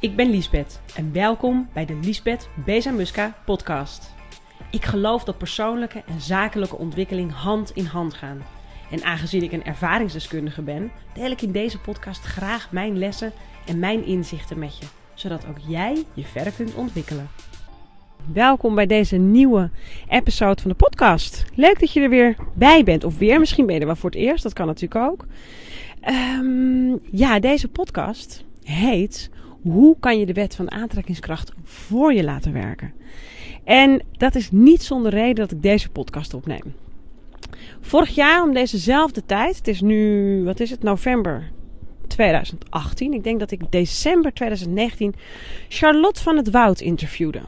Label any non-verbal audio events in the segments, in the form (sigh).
Ik ben Liesbeth en welkom bij de Liesbeth Bezamuska podcast. Ik geloof dat persoonlijke en zakelijke ontwikkeling hand in hand gaan. En aangezien ik een ervaringsdeskundige ben, deel ik in deze podcast graag mijn lessen en mijn inzichten met je, zodat ook jij je verder kunt ontwikkelen. Welkom bij deze nieuwe episode van de podcast. Leuk dat je er weer bij bent, of weer, misschien ben je er wel voor het eerst, dat kan natuurlijk ook. Ehm, ja, deze podcast heet Hoe kan je de wet van aantrekkingskracht voor je laten werken? En dat is niet zonder reden dat ik deze podcast opneem. Vorig jaar om dezezelfde tijd, het is nu, wat is het, november 2018. Ik denk dat ik december 2019 Charlotte van het Woud interviewde.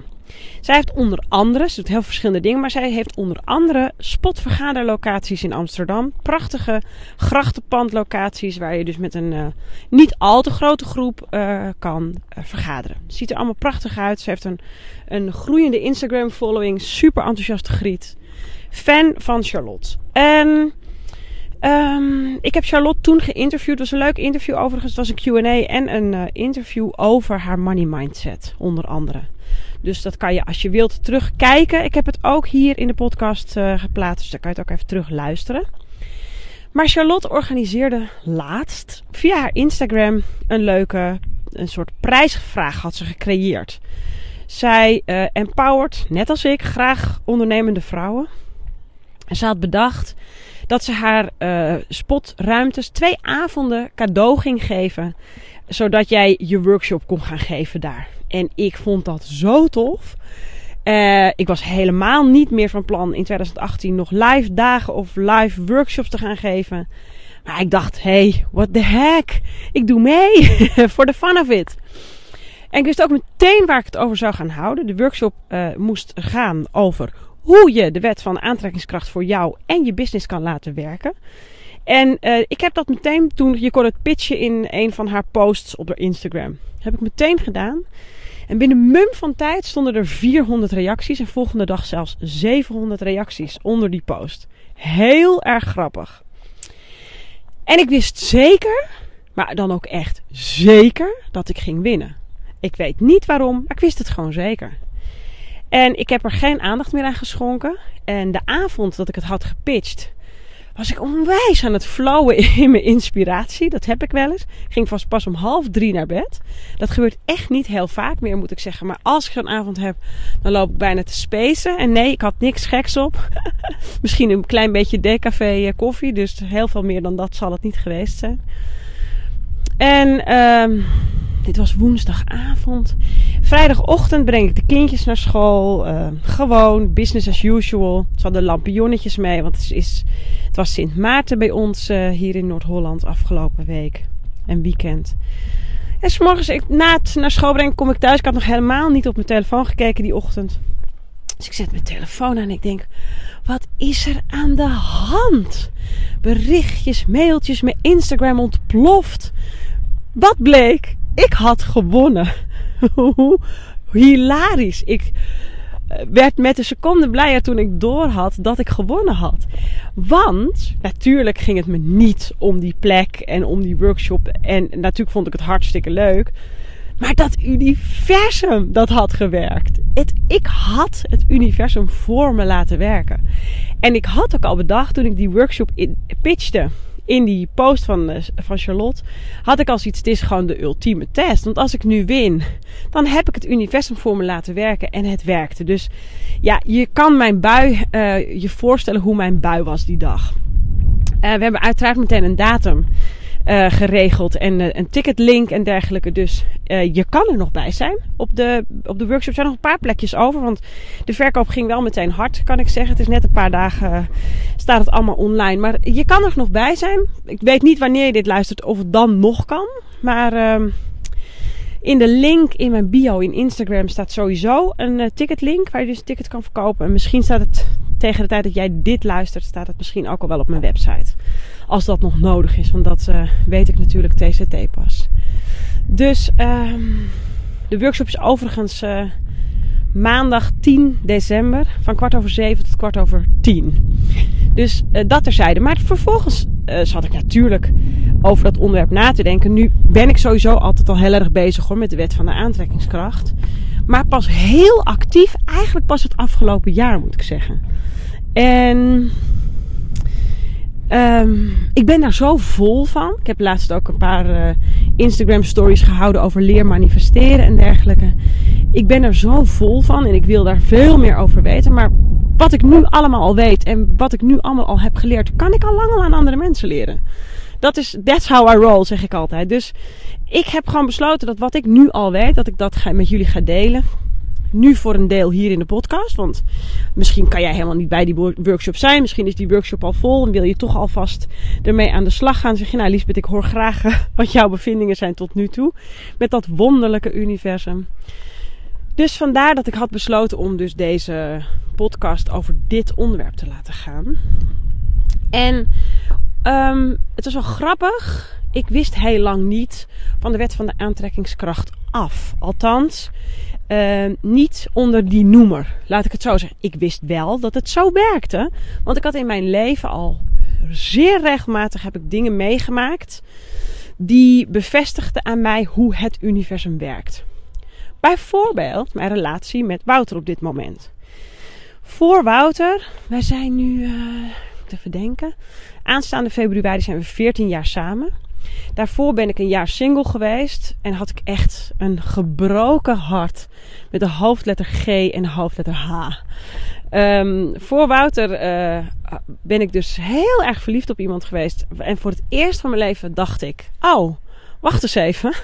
Zij heeft onder andere, ze doet heel verschillende dingen, maar zij heeft onder andere spotvergaderlocaties in Amsterdam. Prachtige grachtenpandlocaties waar je dus met een uh, niet al te grote groep uh, kan uh, vergaderen. Ziet er allemaal prachtig uit. Ze heeft een, een groeiende Instagram following, super enthousiaste griet. Fan van Charlotte. En Um, ik heb Charlotte toen geïnterviewd. Het was een leuk interview overigens. Het was een Q&A en een interview over haar money mindset, onder andere. Dus dat kan je als je wilt terugkijken. Ik heb het ook hier in de podcast uh, geplaatst, dus daar kan je het ook even terug luisteren. Maar Charlotte organiseerde laatst via haar Instagram een leuke, een soort prijsvraag had ze gecreëerd. Zij uh, empowert, net als ik, graag ondernemende vrouwen. En ze had bedacht dat ze haar uh, spotruimtes twee avonden cadeau ging geven. Zodat jij je workshop kon gaan geven daar. En ik vond dat zo tof. Uh, ik was helemaal niet meer van plan in 2018 nog live dagen of live workshops te gaan geven. Maar ik dacht, hey, what the heck? Ik doe mee. (laughs) For the fun of it. En ik wist ook meteen waar ik het over zou gaan houden. De workshop uh, moest gaan over hoe je de wet van aantrekkingskracht voor jou en je business kan laten werken. En uh, ik heb dat meteen toen, je kon het pitchen in een van haar posts op haar Instagram. Heb ik meteen gedaan. En binnen mum van tijd stonden er 400 reacties en volgende dag zelfs 700 reacties onder die post. Heel erg grappig. En ik wist zeker, maar dan ook echt zeker, dat ik ging winnen. Ik weet niet waarom, maar ik wist het gewoon zeker. En ik heb er geen aandacht meer aan geschonken. En de avond dat ik het had gepitcht, was ik onwijs aan het flowen (laughs) in mijn inspiratie. Dat heb ik wel eens. Ging vast pas om half drie naar bed. Dat gebeurt echt niet heel vaak meer, moet ik zeggen. Maar als ik zo'n avond heb, dan loop ik bijna te spacen. En nee, ik had niks geks op. (laughs) Misschien een klein beetje decafé koffie. Dus heel veel meer dan dat zal het niet geweest zijn. En um, dit was woensdagavond. Vrijdagochtend breng ik de kindjes naar school. Uh, gewoon business as usual. Ze hadden lampionnetjes mee, want het, is, het was Sint Maarten bij ons uh, hier in Noord-Holland afgelopen week. En weekend. En s'morgens, ik, na het naar school brengen, kom ik thuis. Ik had nog helemaal niet op mijn telefoon gekeken die ochtend. Dus ik zet mijn telefoon aan en ik denk: wat is er aan de hand? Berichtjes, mailtjes, mijn Instagram ontploft. Wat bleek? Ik had gewonnen. (laughs) Hilarisch. Ik werd met een seconde blijer toen ik doorhad dat ik gewonnen had. Want natuurlijk ging het me niet om die plek en om die workshop. En natuurlijk vond ik het hartstikke leuk. Maar dat universum, dat had gewerkt. Het, ik had het universum voor me laten werken. En ik had ook al bedacht toen ik die workshop in, pitchte in die post van, van Charlotte had ik als iets, het is gewoon de ultieme test. Want als ik nu win, dan heb ik het universum voor me laten werken en het werkte. Dus ja, je kan mijn bui uh, je voorstellen hoe mijn bui was die dag. Uh, we hebben uiteraard meteen een datum uh, geregeld en uh, een ticketlink en dergelijke. Dus uh, je kan er nog bij zijn. Op de, op de workshop zijn nog een paar plekjes over. Want de verkoop ging wel meteen hard, kan ik zeggen. Het is net een paar dagen staat het allemaal online. Maar je kan er nog bij zijn. Ik weet niet wanneer je dit luistert of het dan nog kan. Maar ehm, in de link in mijn bio in Instagram staat sowieso een ticketlink. Waar je dus een ticket kan verkopen. En misschien staat het tegen de tijd dat jij dit luistert, staat het misschien ook al wel op mijn website. Als dat nog nodig is, want dat uh, weet ik natuurlijk TCT pas. Dus uh, de workshop is overigens uh, maandag 10 december van kwart over zeven tot kwart over tien. Dus uh, dat terzijde. Maar vervolgens zat ik natuurlijk over dat onderwerp na te denken. Nu ben ik sowieso altijd al heel erg bezig hoor, met de wet van de aantrekkingskracht. Maar pas heel actief, eigenlijk pas het afgelopen jaar moet ik zeggen. En um, ik ben daar zo vol van. Ik heb laatst ook een paar uh, Instagram stories gehouden over leer manifesteren en dergelijke. Ik ben er zo vol van en ik wil daar veel meer over weten. Maar wat ik nu allemaal al weet en wat ik nu allemaal al heb geleerd, kan ik al lang al aan andere mensen leren. Dat is, that's how I roll, zeg ik altijd. Dus ik heb gewoon besloten dat wat ik nu al weet, dat ik dat met jullie ga delen. Nu voor een deel hier in de podcast. Want misschien kan jij helemaal niet bij die workshop zijn. Misschien is die workshop al vol en wil je toch alvast ermee aan de slag gaan. Zeg je, nou Lisbeth, ik hoor graag (laughs) wat jouw bevindingen zijn tot nu toe. Met dat wonderlijke universum. Dus vandaar dat ik had besloten om dus deze podcast over dit onderwerp te laten gaan. En um, het was wel grappig. Ik wist heel lang niet van de wet van de aantrekkingskracht af. Althans, uh, niet onder die noemer. Laat ik het zo zeggen. Ik wist wel dat het zo werkte. Want ik had in mijn leven al zeer regelmatig heb ik dingen meegemaakt die bevestigden aan mij hoe het universum werkt. Bijvoorbeeld mijn relatie met Wouter op dit moment. Voor Wouter, wij zijn nu, uh, te verdenken, aanstaande februari zijn we 14 jaar samen. Daarvoor ben ik een jaar single geweest en had ik echt een gebroken hart met de hoofdletter G en de hoofdletter H. Um, voor Wouter uh, ben ik dus heel erg verliefd op iemand geweest. En voor het eerst van mijn leven dacht ik: Oh, wacht eens even.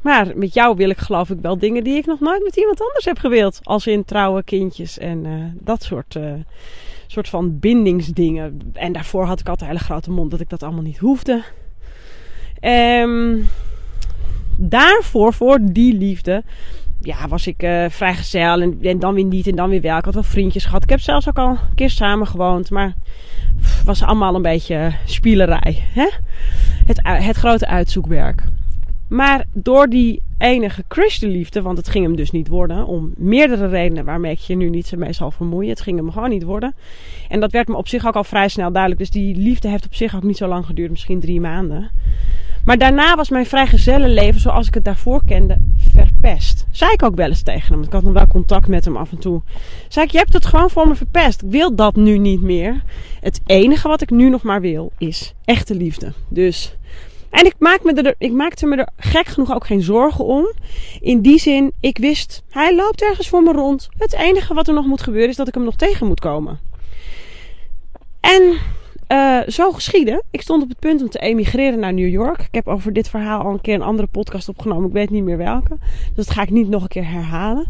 Maar met jou wil ik geloof ik wel dingen die ik nog nooit met iemand anders heb gewild. Als in trouwe kindjes en uh, dat soort, uh, soort van bindingsdingen. En daarvoor had ik altijd een hele grote mond dat ik dat allemaal niet hoefde. Um, daarvoor, voor die liefde, ja, was ik uh, vrijgezel en, dan weer niet en dan weer wel. Ik had wel vriendjes gehad. Ik heb zelfs ook al een keer samen gewoond, maar het was allemaal een beetje spielerij. Hè? Het, het grote uitzoekwerk. Maar door die enige Christenliefde, want het ging hem dus niet worden, om meerdere redenen waarmee ik je nu niet zo mee zal vermoeien. Het ging hem gewoon niet worden. En dat werd me op zich ook al vrij snel duidelijk. Dus die liefde heeft op zich ook niet zo lang geduurd, misschien drie maanden. Maar daarna was mijn vrijgezellenleven zoals ik het daarvoor kende verpest. Zei ik ook wel eens tegen hem. Ik had nog wel contact met hem af en toe. Zei ik, je hebt het gewoon voor me verpest. Ik wil dat nu niet meer. Het enige wat ik nu nog maar wil is echte liefde. Dus... En ik, maak me er, ik maakte me er gek genoeg ook geen zorgen om. In die zin, ik wist, hij loopt ergens voor me rond. Het enige wat er nog moet gebeuren is dat ik hem nog tegen moet komen. En uh, zo geschieden. Ik stond op het punt om te emigreren naar New York. Ik heb over dit verhaal al een keer een andere podcast opgenomen. Ik weet niet meer welke. Dus dat ga ik niet nog een keer herhalen.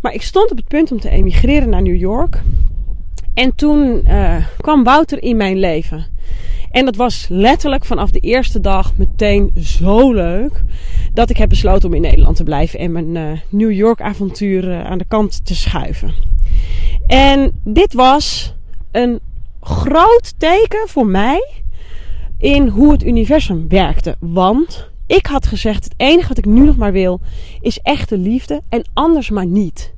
Maar ik stond op het punt om te emigreren naar New York. En toen uh, kwam Wouter in mijn leven. En dat was letterlijk vanaf de eerste dag meteen zo leuk. Dat ik heb besloten om in Nederland te blijven en mijn uh, New York avontuur aan de kant te schuiven. En dit was een groot teken voor mij in hoe het universum werkte. Want ik had gezegd: het enige wat ik nu nog maar wil is echte liefde en anders maar niet.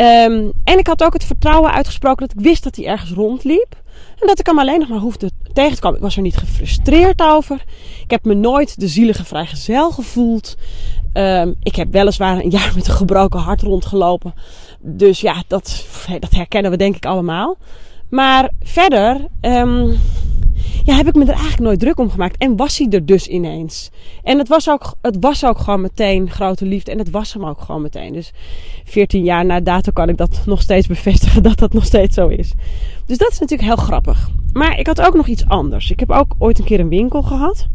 Um, en ik had ook het vertrouwen uitgesproken dat ik wist dat hij ergens rondliep. En dat ik hem alleen nog maar hoefde tegen te komen. Ik was er niet gefrustreerd over. Ik heb me nooit de zielige vrijgezel gevoeld. Um, ik heb weliswaar een (laughs) jaar met een gebroken hart rondgelopen. Dus ja, dat, dat herkennen we denk ik allemaal. Maar verder um, ja, heb ik me er eigenlijk nooit druk om gemaakt. En was hij er dus ineens. En het was, ook, het was ook gewoon meteen grote liefde. En het was hem ook gewoon meteen. Dus 14 jaar na dato kan ik dat nog steeds bevestigen dat dat nog steeds zo is. Dus dat is natuurlijk heel grappig. Maar ik had ook nog iets anders. Ik heb ook ooit een keer een winkel gehad.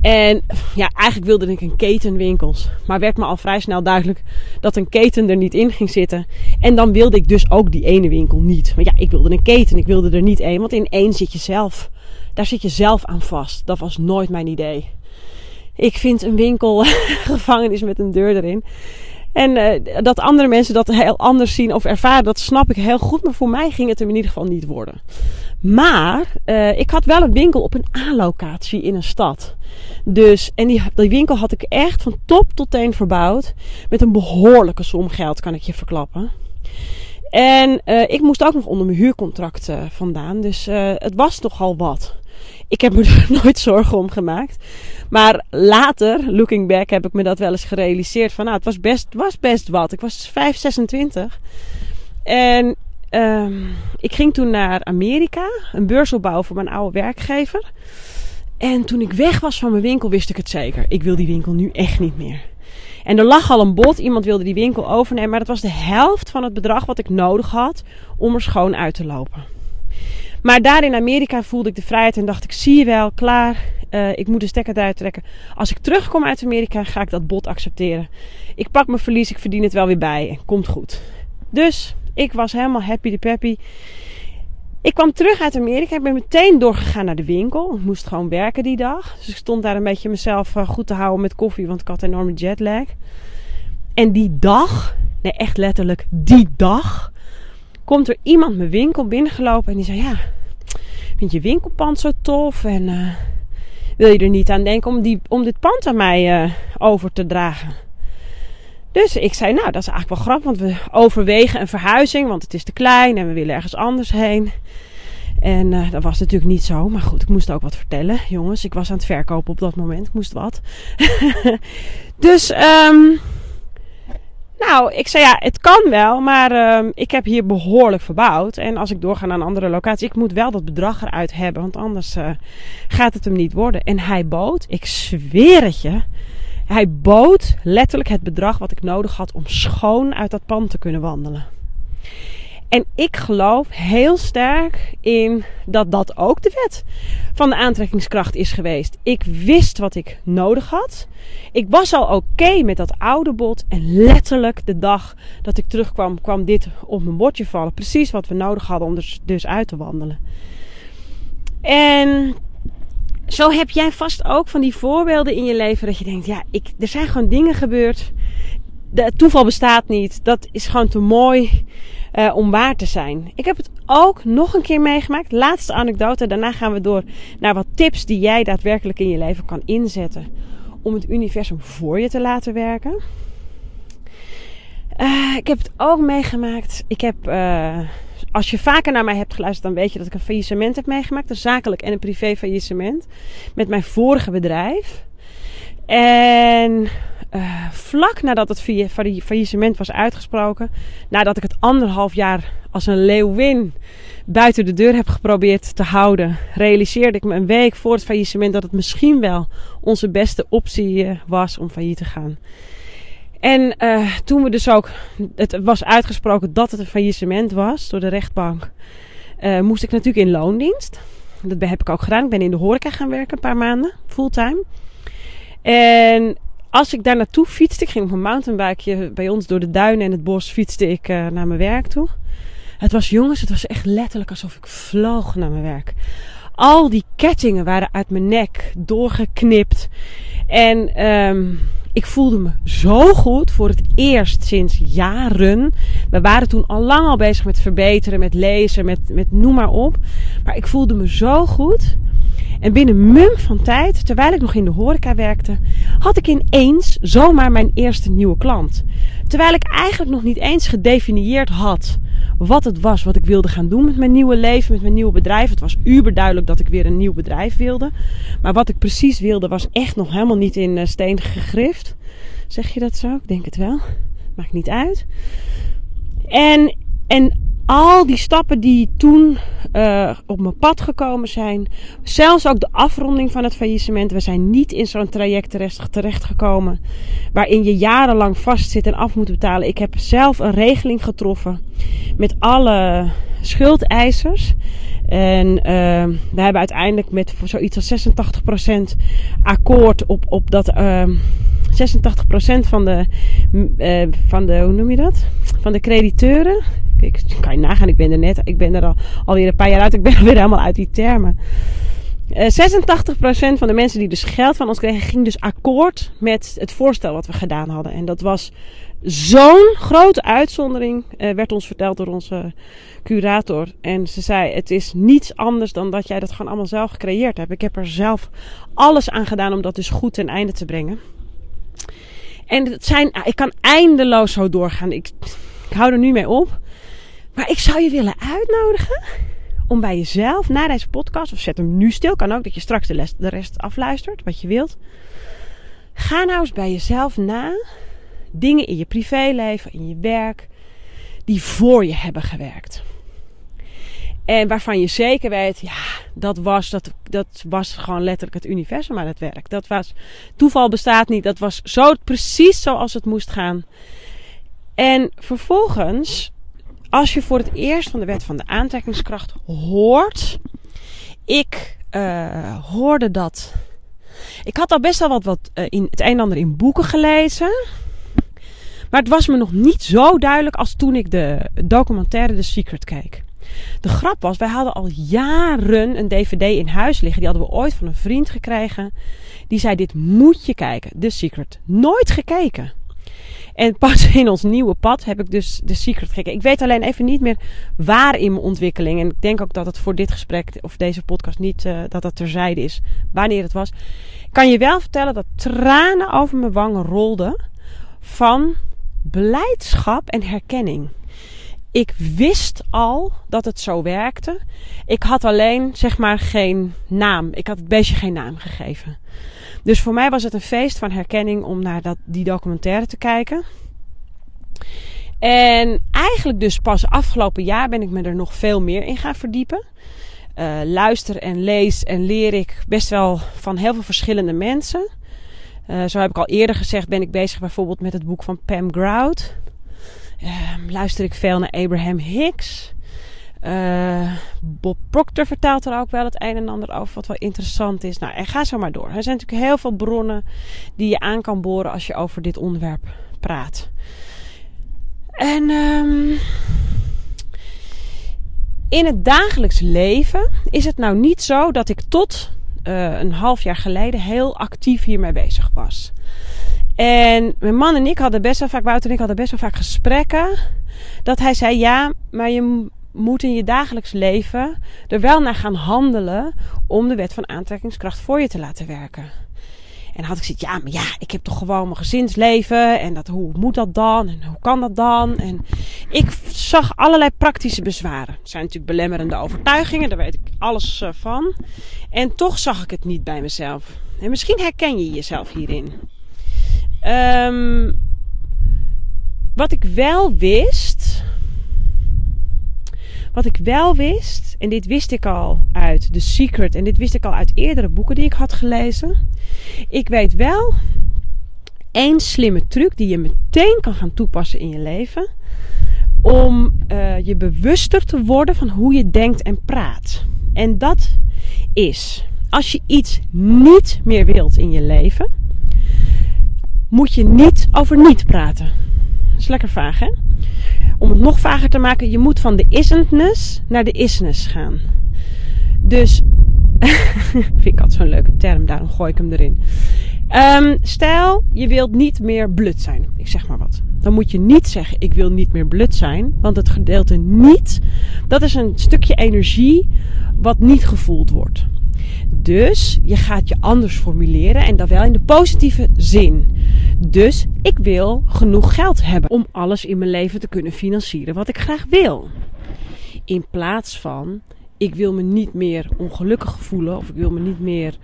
En ja, eigenlijk wilde ik een keten winkels. Maar werd me al vrij snel duidelijk dat een keten er niet in ging zitten. En dan wilde ik dus ook die ene winkel niet. Maar ja, ik wilde een keten. Ik wilde er niet één. Want in één zit je zelf. Daar zit je zelf aan vast. Dat was nooit mijn idee. Ik vind een winkel (laughs) gevangenis met een deur erin. En uh, dat andere mensen dat heel anders zien of ervaren, dat snap ik heel goed. Maar voor mij ging het er in ieder geval niet worden. Maar uh, ik had wel een winkel op een A-locatie in een stad. Dus, en die, die winkel had ik echt van top tot teen verbouwd. Met een behoorlijke som geld, kan ik je verklappen. En uh, ik moest ook nog onder mijn huurcontract vandaan. Dus het was nogal wat. ik heb me (laughs) er nooit zorgen om gemaakt. Maar later, looking back, heb ik me dat wel eens gerealiseerd. Van nou, het was best, was best wat. Ik was 5, 26. En um, ik ging toen naar Amerika. Een beurs opbouwen voor mijn oude werkgever. En toen ik weg was van mijn winkel, wist ik het zeker. Ik wil die winkel nu echt niet meer. En er lag al een bod. Iemand wilde die winkel overnemen. Maar dat was de helft van het bedrag wat ik nodig had om er schoon uit te lopen. Maar daar in Amerika voelde ik de vrijheid en dacht ik, zie je wel, klaar. Uh, ik moet de stekker eruit trekken. Als ik terugkom uit Amerika, ga ik dat bod accepteren. Ik pak mijn verlies, ik verdien het wel weer bij. En komt goed. Dus ik was helemaal happy de peppy. Ik kwam terug uit Amerika. Ik ben meteen doorgegaan naar de winkel. Ik moest gewoon werken die dag. Dus ik stond daar een beetje mezelf eh, goed te houden met koffie, want ik had een enorme jetlag. En die dag, nee echt letterlijk die dag, komt er iemand mijn winkel binnengelopen en die zei: Ja, vind je winkelpand zo tof? En uh, wil je er niet aan denken om, die, om dit pand aan mij uh, over te dragen? Dus ik zei: Nou, dat is eigenlijk wel grappig, want we overwegen een verhuizing, want het is te klein en we willen ergens anders heen. En uh, dat was natuurlijk niet zo. Maar goed, ik moest ook wat vertellen. Jongens, ik was aan het verkopen op dat moment. Ik moest wat. (laughs) dus um, nou, ik zei ja, het kan wel, maar uh, ik heb hier behoorlijk verbouwd. En als ik doorga naar een andere locatie, ik moet wel dat bedrag eruit hebben, want anders uh, gaat het hem niet worden. En hij bood, ik zweer het je, hij bood letterlijk het bedrag wat ik nodig had om schoon uit dat pand te kunnen wandelen. En ik geloof heel sterk in dat dat ook de wet van de aantrekkingskracht is geweest. Ik wist wat ik nodig had. Ik was al oké met dat oude bod. En letterlijk de dag dat ik terugkwam, kwam dit op mijn bordje vallen. Precies wat we nodig hadden om dus, dus uit te wandelen. En zo heb jij vast ook van die voorbeelden in je leven dat je denkt: ja, ik, er zijn gewoon dingen gebeurd. De toeval bestaat niet. Dat is gewoon te mooi uh, om waar te zijn. Ik heb het ook nog een keer meegemaakt. Laatste anekdote. Daarna gaan we door naar wat tips die jij daadwerkelijk in je leven kan inzetten. Om het universum voor je te laten werken. Uh, ik heb het ook meegemaakt. Ik heb, uh, als je vaker naar mij hebt geluisterd, dan weet je dat ik een faillissement heb meegemaakt. Een zakelijk en een privé faillissement. Met mijn vorige bedrijf. En uh, vlak nadat het faillissement was uitgesproken, nadat ik het anderhalf jaar als een leeuwin buiten de deur heb geprobeerd te houden, realiseerde ik me een week voor het faillissement dat het misschien wel onze beste optie uh, was om failliet te gaan. En uh, toen we dus ook, het was uitgesproken dat het een faillissement was door de rechtbank, moest ik natuurlijk in loondienst. Dat heb ik ook gedaan. Ik ben in de horeca gaan werken een paar maanden, fulltime. En als ik daar naartoe fietste, ik ging op een mountainbikeje bij ons door de duinen en het bos, fietste ik uh, naar mijn werk toe. Het was jongens, het was echt letterlijk alsof ik vloog naar mijn werk. Al die kettingen waren uit mijn nek doorgeknipt. En um, ik voelde me zo goed voor het eerst sinds jaren. We waren toen al lang al bezig met verbeteren, met lezen, met, met noem maar op. Maar ik voelde me zo goed. En binnen mum van tijd, terwijl ik nog in de horeca werkte, had ik ineens zomaar mijn eerste nieuwe klant. Terwijl ik eigenlijk nog niet eens gedefinieerd had wat het was wat ik wilde gaan doen met mijn nieuwe leven, met mijn nieuwe bedrijf. Het was uberduidelijk dat ik weer een nieuw bedrijf wilde. Maar wat ik precies wilde was echt nog helemaal niet in eh, steen gegrift. Zeg je dat zo? Ik denk het wel. Maakt niet uit. En, en al die stappen die toen uh, op mijn pad gekomen zijn. Zelfs ook de afronding van het faillissement. We zijn niet in zo'n traject terecht, terechtgekomen. Waarin je jarenlang vastzit en af moet betalen. Ik heb zelf een regeling getroffen. Met alle schuldeisers. En uh, we hebben uiteindelijk met zoiets als 86% akkoord op, op dat. Uh, 86% van de, uh, van de, hoe noem je dat? Van de crediteuren ik kan je nagaan, ik ben er net, ik ben er al, alweer een paar jaar uit, ik ben (laughs) alweer helemaal uit die termen. Uh, eh, 86% van de mensen die dus geld van ons kregen, ging dus akkoord met het voorstel wat we gedaan hadden. En dat was zo'n grote uitzondering, uh, werd ons verteld door onze curator. En ze zei: Het is niets anders dan dat jij dat gewoon allemaal zelf gecreëerd hebt. Ik heb er zelf alles aan gedaan om dat dus goed ten einde te brengen. En het zijn, ik kan eindeloos zo doorgaan. Ik, ik hou er nu mee op. Maar ik zou je willen uitnodigen om bij jezelf na deze podcast, of zet hem nu stil, kan ook dat je straks de, de rest afluistert, wat je wilt. Ga nou eens bij jezelf na dingen in je privéleven, in je werk, die voor je hebben gewerkt. En waarvan je zeker weet, ja, dat was, dat, dat was gewoon letterlijk het universum aan het werk. Dat was, toeval bestaat niet, dat was zo precies zoals het moest gaan. En vervolgens, als je voor het eerst van de wet van de aantrekkingskracht hoort, ik uh, hoorde dat. Ik had al best wel wat, wat uh, in het een en ander in boeken gelezen. Maar het was me nog niet zo duidelijk als toen ik de documentaire The Secret keek. De grap was, wij hadden al jaren een DVD in huis liggen. Die hadden we ooit van een vriend gekregen. Die zei: Dit moet je kijken. The Secret. Nooit gekeken. En pas (laughs) in ons nieuwe pad heb ik dus The Secret gekeken. Ik weet alleen even niet meer waar in mijn ontwikkeling. En ik denk ook dat het voor dit gesprek of deze podcast niet uh, dat dat terzijde is. Wanneer het was. Kan je wel vertellen dat tranen over mijn wangen rolden. Van blijdschap en herkenning. Ik wist al dat het zo werkte. Ik had alleen, zeg maar, geen naam. Ik had het beestje geen naam gegeven. Dus voor mij was het een feest van herkenning om naar dat, die documentaire te kijken. En eigenlijk dus pas afgelopen jaar ben ik me er nog veel meer in gaan verdiepen. Uh, luister en lees en leer ik best wel van heel veel verschillende mensen. Uh, zo heb ik al eerder gezegd, ben ik bezig bijvoorbeeld met het boek van Pam Grout. Uh, luister ik veel naar Abraham Hicks. Uh, Bob Proctor vertelt er ook wel het een en ander over wat wel interessant is. Nou, en ga zo maar door. Er zijn natuurlijk heel veel bronnen die je aan kan boren als je over dit onderwerp praat. En um, in het dagelijks leven is het nou niet zo dat ik tot uh, een half jaar geleden heel actief hiermee bezig was. En mijn man en ik hadden best wel vaak, Wouter en ik hadden best wel vaak gesprekken. Dat hij zei: Ja, maar je moet in je dagelijks leven er wel naar gaan handelen om de wet van aantrekkingskracht voor je te laten werken. En had ik zoiets, ja, maar ja, ik heb toch gewoon mijn gezinsleven. En dat, hoe moet dat dan? En hoe kan dat dan? En ik zag allerlei praktische bezwaren. Het zijn natuurlijk belemmerende overtuigingen, daar weet ik alles uh, van. En toch zag ik het niet bij mezelf. En misschien herken je jezelf hierin. Um, wat ik wel wist. Wat ik wel wist, en dit wist ik al uit The Secret en dit wist ik al uit eerdere boeken die ik had gelezen. Ik weet wel één slimme truc die je meteen kan gaan toepassen in je leven. Om uh, je bewuster te worden van hoe je denkt en praat. En dat is, als je iets niet meer wilt in je leven, moet je niet over niet praten. Dat is lekker vaag, hè? Om het nog vager te maken, je moet van de isn'tness naar de isness gaan. Dus, vind (laughs) ik altijd zo'n leuke term, daarom gooi ik hem erin. Um, stel, je wilt niet meer blut zijn. Ik zeg maar wat. Dan moet je niet zeggen, ik wil niet meer blut zijn. Want het gedeelte niet, dat is een stukje energie wat niet gevoeld wordt. Dus je gaat je anders formuleren en dan wel in de positieve zin. Dus ik wil genoeg geld hebben om alles in mijn leven te kunnen financieren wat ik graag wil. In plaats van ik wil me niet meer ongelukkig voelen of ik wil me niet meer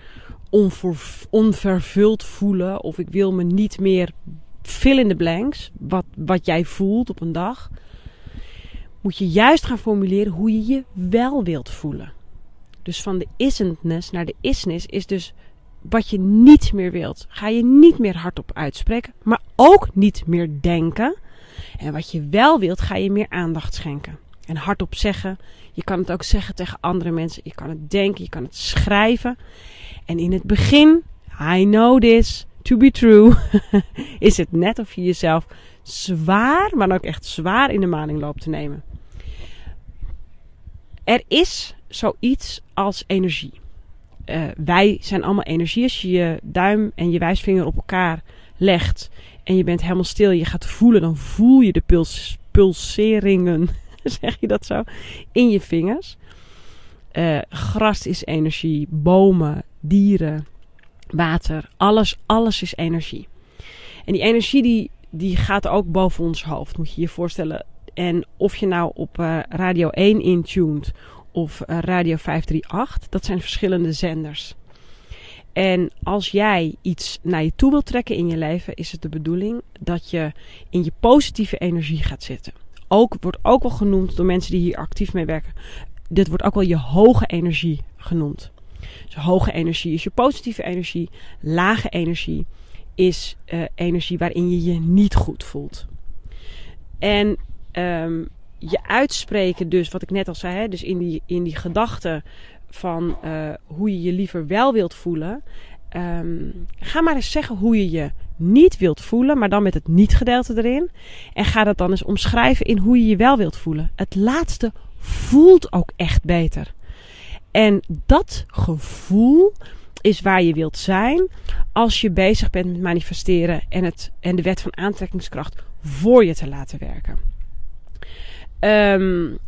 onvervuld voelen of ik wil me niet meer fill in the blanks wat, wat jij voelt op een dag. Moet je juist gaan formuleren hoe je je wel wilt voelen. Dus van de isn'tness naar de isness is dus wat je niet meer wilt. Ga je niet meer hardop uitspreken, maar ook niet meer denken. En wat je wel wilt, ga je meer aandacht schenken. En hardop zeggen. Je kan het ook zeggen tegen andere mensen. Je kan het denken, je kan het schrijven. En in het begin, I know this to be true, (laughs) is het net of je jezelf zwaar, maar ook echt zwaar in de maling loopt te nemen. Er is zoiets als energie. Uh, wij zijn allemaal energie. Als je je duim en je wijsvinger op elkaar legt en je bent helemaal stil je gaat voelen, dan voel je de puls, pulseringen, (laughs) zeg je dat zo, in je vingers. Uh, gras is energie, bomen, dieren, water, alles, alles is energie. En die energie die, die gaat ook boven ons hoofd, moet je je voorstellen. En of je nou op uh, Radio 1 intuned of uh, Radio 538. Dat zijn verschillende zenders. En als jij iets naar je toe wilt trekken in je leven, is het de bedoeling dat je in je positieve energie gaat zitten. Ook wordt ook wel genoemd door mensen die hier actief mee werken. Dit wordt ook wel je hoge energie genoemd. Dus hoge energie is je positieve energie. Lage energie is uh, energie waarin je je niet goed voelt. En um, je uitspreken, dus wat ik net al zei, hè, dus in die, in die gedachte van uh, hoe je je liever wel wilt voelen. Um, ga maar eens zeggen hoe je je niet wilt voelen, maar dan met het niet-gedeelte erin. En ga dat dan eens omschrijven in hoe je je wel wilt voelen. Het laatste voelt ook echt beter. En dat gevoel is waar je wilt zijn als je bezig bent met manifesteren en, het, en de wet van aantrekkingskracht voor je te laten werken. Um,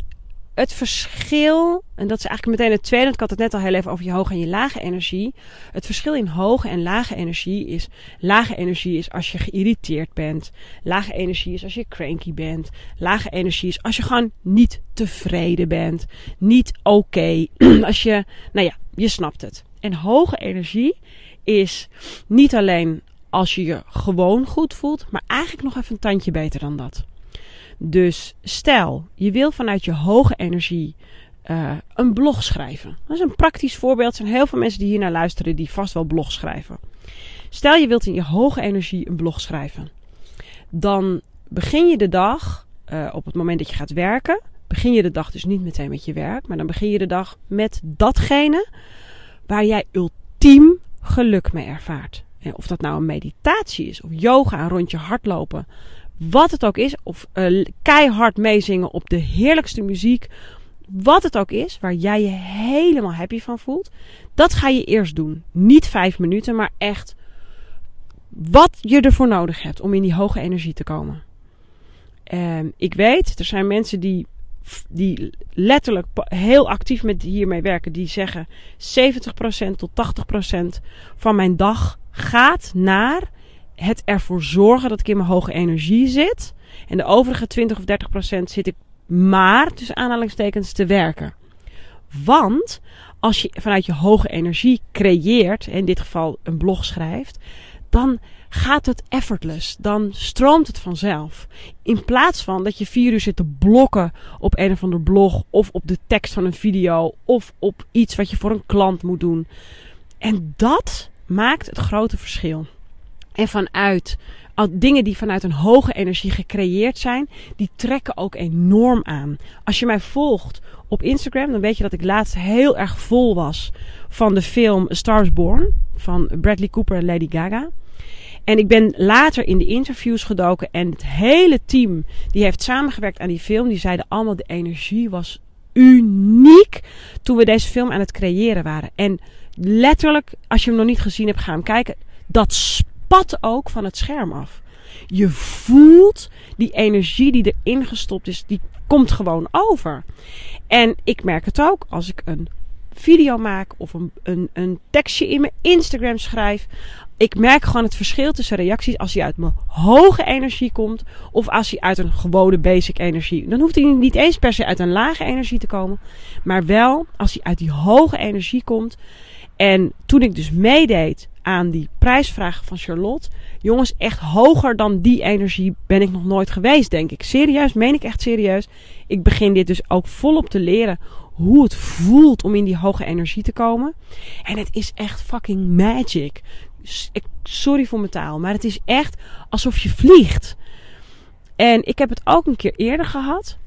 het verschil, en dat is eigenlijk meteen het tweede, ik had het net al heel even over je hoge en je lage energie. Het verschil in hoge en lage energie is, lage energie is als je geïrriteerd bent. Lage energie is als je cranky bent. Lage energie is als je gewoon niet tevreden bent. Niet oké. (clears throat) Als je, nou ja, je snapt het. En hoge energie is niet alleen als je je gewoon goed voelt, maar eigenlijk nog even een tandje beter dan dat. Dus stel, je wil vanuit je hoge energie uh, een blog schrijven. Dat is een praktisch voorbeeld. Er zijn heel veel mensen die hier naar luisteren die vast wel blog schrijven. Stel je wilt in je hoge energie een blog schrijven. Dan begin je de dag uh, op het moment dat je gaat werken. Begin je de dag dus niet meteen met je werk, maar dan begin je de dag met datgene waar jij ultiem geluk mee ervaart. En of dat nou een meditatie is, of yoga, een rondje hardlopen, wat het ook is, of uh, keihard meezingen op de heerlijkste muziek, wat het ook is, waar jij je helemaal happy van voelt, dat ga je eerst doen. Niet vijf minuten, maar echt wat je ervoor nodig hebt om in die hoge energie te komen. Um, ik weet, er zijn mensen die, die letterlijk heel actief met hiermee werken, die zeggen 70% tot 80% van mijn dag gaat naar het ervoor zorgen dat ik in mijn hoge energie zit. En de overige 20 of 30 procent zit ik maar tussen aanhalingstekens te werken. Want als je vanuit je hoge energie creëert, in dit geval een blog schrijft, dan gaat het effortless. Dan stroomt het vanzelf. In plaats van dat je vier uur zit te blokken op een of ander blog, of op de tekst van een video, of op iets wat je voor een klant moet doen. En dat maakt het grote verschil. En vanuit dingen die vanuit een hoge energie gecreëerd zijn, die trekken ook enorm aan. Als je mij volgt op Instagram, dan weet je dat ik laatst heel erg vol was van de film Stars Born van Bradley Cooper en Lady Gaga. En ik ben later in de interviews gedoken en het hele team die heeft samengewerkt aan die film, die zeiden allemaal de energie was uniek toen we deze film aan het creëren waren. En letterlijk, als je hem nog niet gezien hebt, ga hem kijken. Dat spat ook van het scherm af. Je voelt die energie die erin gestopt is, die komt gewoon over. En ik merk het ook als ik een video maak of een, een, een tekstje in mijn Instagram schrijf. Ik merk gewoon het verschil tussen reacties als hij uit mijn hoge energie komt of als hij uit een gewone basic energie. Dan hoeft hij niet eens per se uit een lage energie te komen, maar wel als hij uit die hoge energie komt. En toen ik dus meedeed aan die prijsvraag van Charlotte. Jongens, echt hoger dan die energie ben ik nog nooit geweest, denk ik. Serieus, meen ik echt serieus. Ik begin dit dus ook volop te leren hoe het voelt om in die hoge energie te komen. En het is echt fucking magic. Sorry voor mijn taal, maar het is echt alsof je vliegt. En ik heb het ook een keer eerder gehad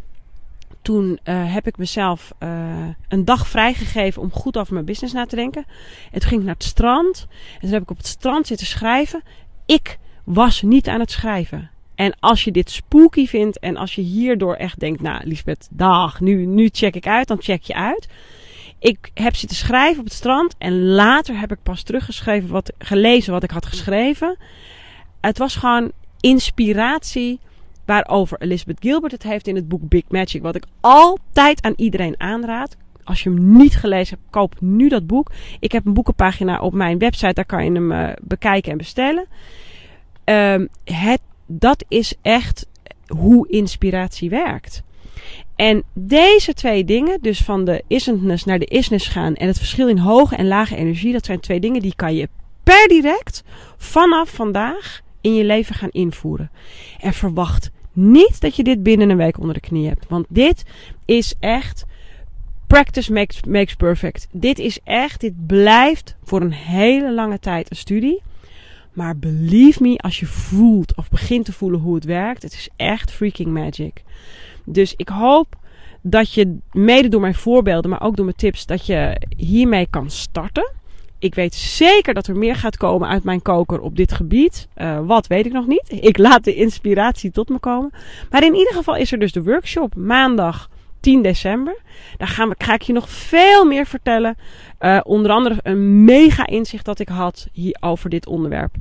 toen uh, heb ik mezelf uh, een dag vrijgegeven om goed over mijn business na te denken. En toen ging ik naar het strand. En toen heb ik op het strand zitten schrijven. Ik was niet aan het schrijven. En als je dit spooky vindt en als je hierdoor echt denkt, nou Lisbeth, dag, nu, nu check ik uit, dan check je uit. Ik heb zitten schrijven op het strand en later heb ik pas teruggeschreven, wat, gelezen wat ik had geschreven. Het was gewoon inspiratie waarover Elizabeth Gilbert het heeft in het boek Big Magic. Wat ik altijd aan iedereen aanraad. Als je hem niet gelezen hebt, koop nu dat boek. Ik heb een boekenpagina op mijn website, daar kan je hem uh, bekijken en bestellen. Um, het, dat is echt hoe inspiratie werkt. En deze twee dingen, dus van de isness naar de isness gaan en het verschil in hoge en lage energie, dat zijn twee dingen die kan je per direct vanaf vandaag in je leven gaan invoeren. En verwacht niet dat je dit binnen een week onder de knie hebt. Want dit is echt. Practice makes, makes perfect. Dit is echt, dit blijft voor een hele lange tijd een studie. Maar believe me, als je voelt of begint te voelen hoe het werkt, het is echt freaking magic. Dus ik hoop dat je mede door mijn voorbeelden, maar ook door mijn tips, dat je hiermee kan starten. Ik weet zeker dat er meer gaat komen uit mijn koker op dit gebied. Uh, wat weet ik nog niet. Ik laat de inspiratie tot me komen. Maar in ieder geval is er dus de workshop maandag 10 december. Daar gaan we, ga ik je nog veel meer vertellen. Uh, onder andere een mega inzicht dat ik had hier over dit onderwerp.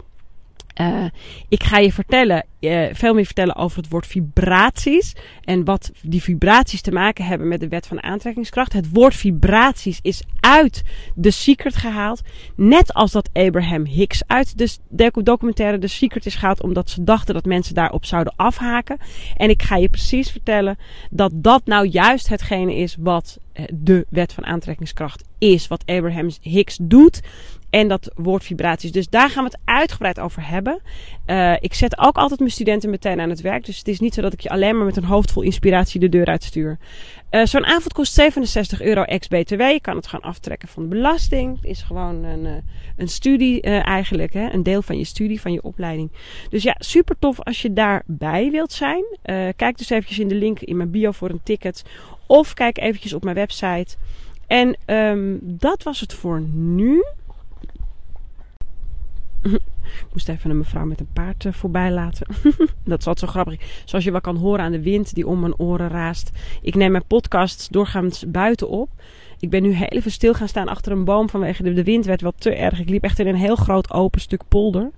Uh, ik ga je vertellen, uh, veel meer vertellen over het woord vibraties. En wat die vibraties te maken hebben met de wet van aantrekkingskracht. Het woord vibraties is uit The Secret gehaald. Net als dat Abraham Hicks uit de documentaire The Secret is gehaald. Omdat ze dachten dat mensen daarop zouden afhaken. En ik ga je precies vertellen dat dat nou juist hetgene is wat eh, de wet van aantrekkingskracht is. Wat Abraham Hicks doet. En dat woord vibraties. Dus daar gaan we het uitgebreid over hebben. Uh, ik zet ook altijd mijn studenten meteen aan het werk. Dus het is niet zo dat ik je alleen maar met een hoofd vol inspiratie de deur uitstuur. Uh, Zo'n avond kost 67 euro ex-BTW. Je kan het gewoon aftrekken van de belasting. Het is gewoon een, een studie eigenlijk. Hè? Een deel van je studie, van je opleiding. Dus ja, super tof als je daarbij wilt zijn. kijk dus eventjes in de link in mijn bio voor een ticket. Of kijk eventjes op mijn website. En um, dat was het voor nu. (laughs) Ik moest even een mevrouw met een paard uh, voorbij laten. (laughs) dat is altijd zo grappig. Zoals je wel kan horen aan de wind die om mijn oren raast. Ik neem mijn podcast doorgaans buiten op. Ik ben nu heel even stil gaan staan achter een boom vanwege de, wind werd wel te erg. Ik liep echt in een heel groot open stuk polder.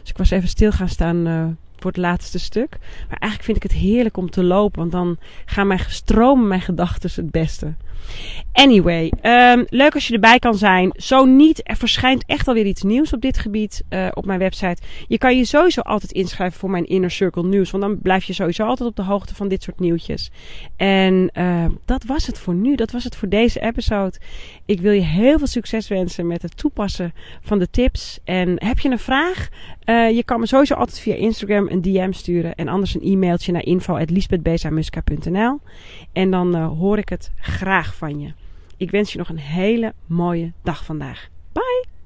Dus ik was even stil gaan staan uh, voor het laatste stuk. Maar eigenlijk vind ik het heerlijk om te lopen. Want dan gaan mijn stromen mijn gedachten het beste. Anyway, um, leuk als je erbij kan zijn. Zo niet, er verschijnt echt alweer iets nieuws op dit gebied uh, op mijn website. Je kan je sowieso altijd inschrijven voor mijn Inner Circle nieuws. Want dan blijf je sowieso altijd op de hoogte van dit soort nieuwtjes. En uh, dat was het voor nu. Dat was het voor deze episode. Ik wil je heel veel succes wensen met het toepassen van de tips. En heb je een vraag? Uh, je kan me sowieso altijd via Instagram een DM sturen. En anders een e-mailtje naar info.lisbethbezamuska.nl En dan hoor ik het van je. Ik wens je nog een hele mooie dag vandaag. Bye!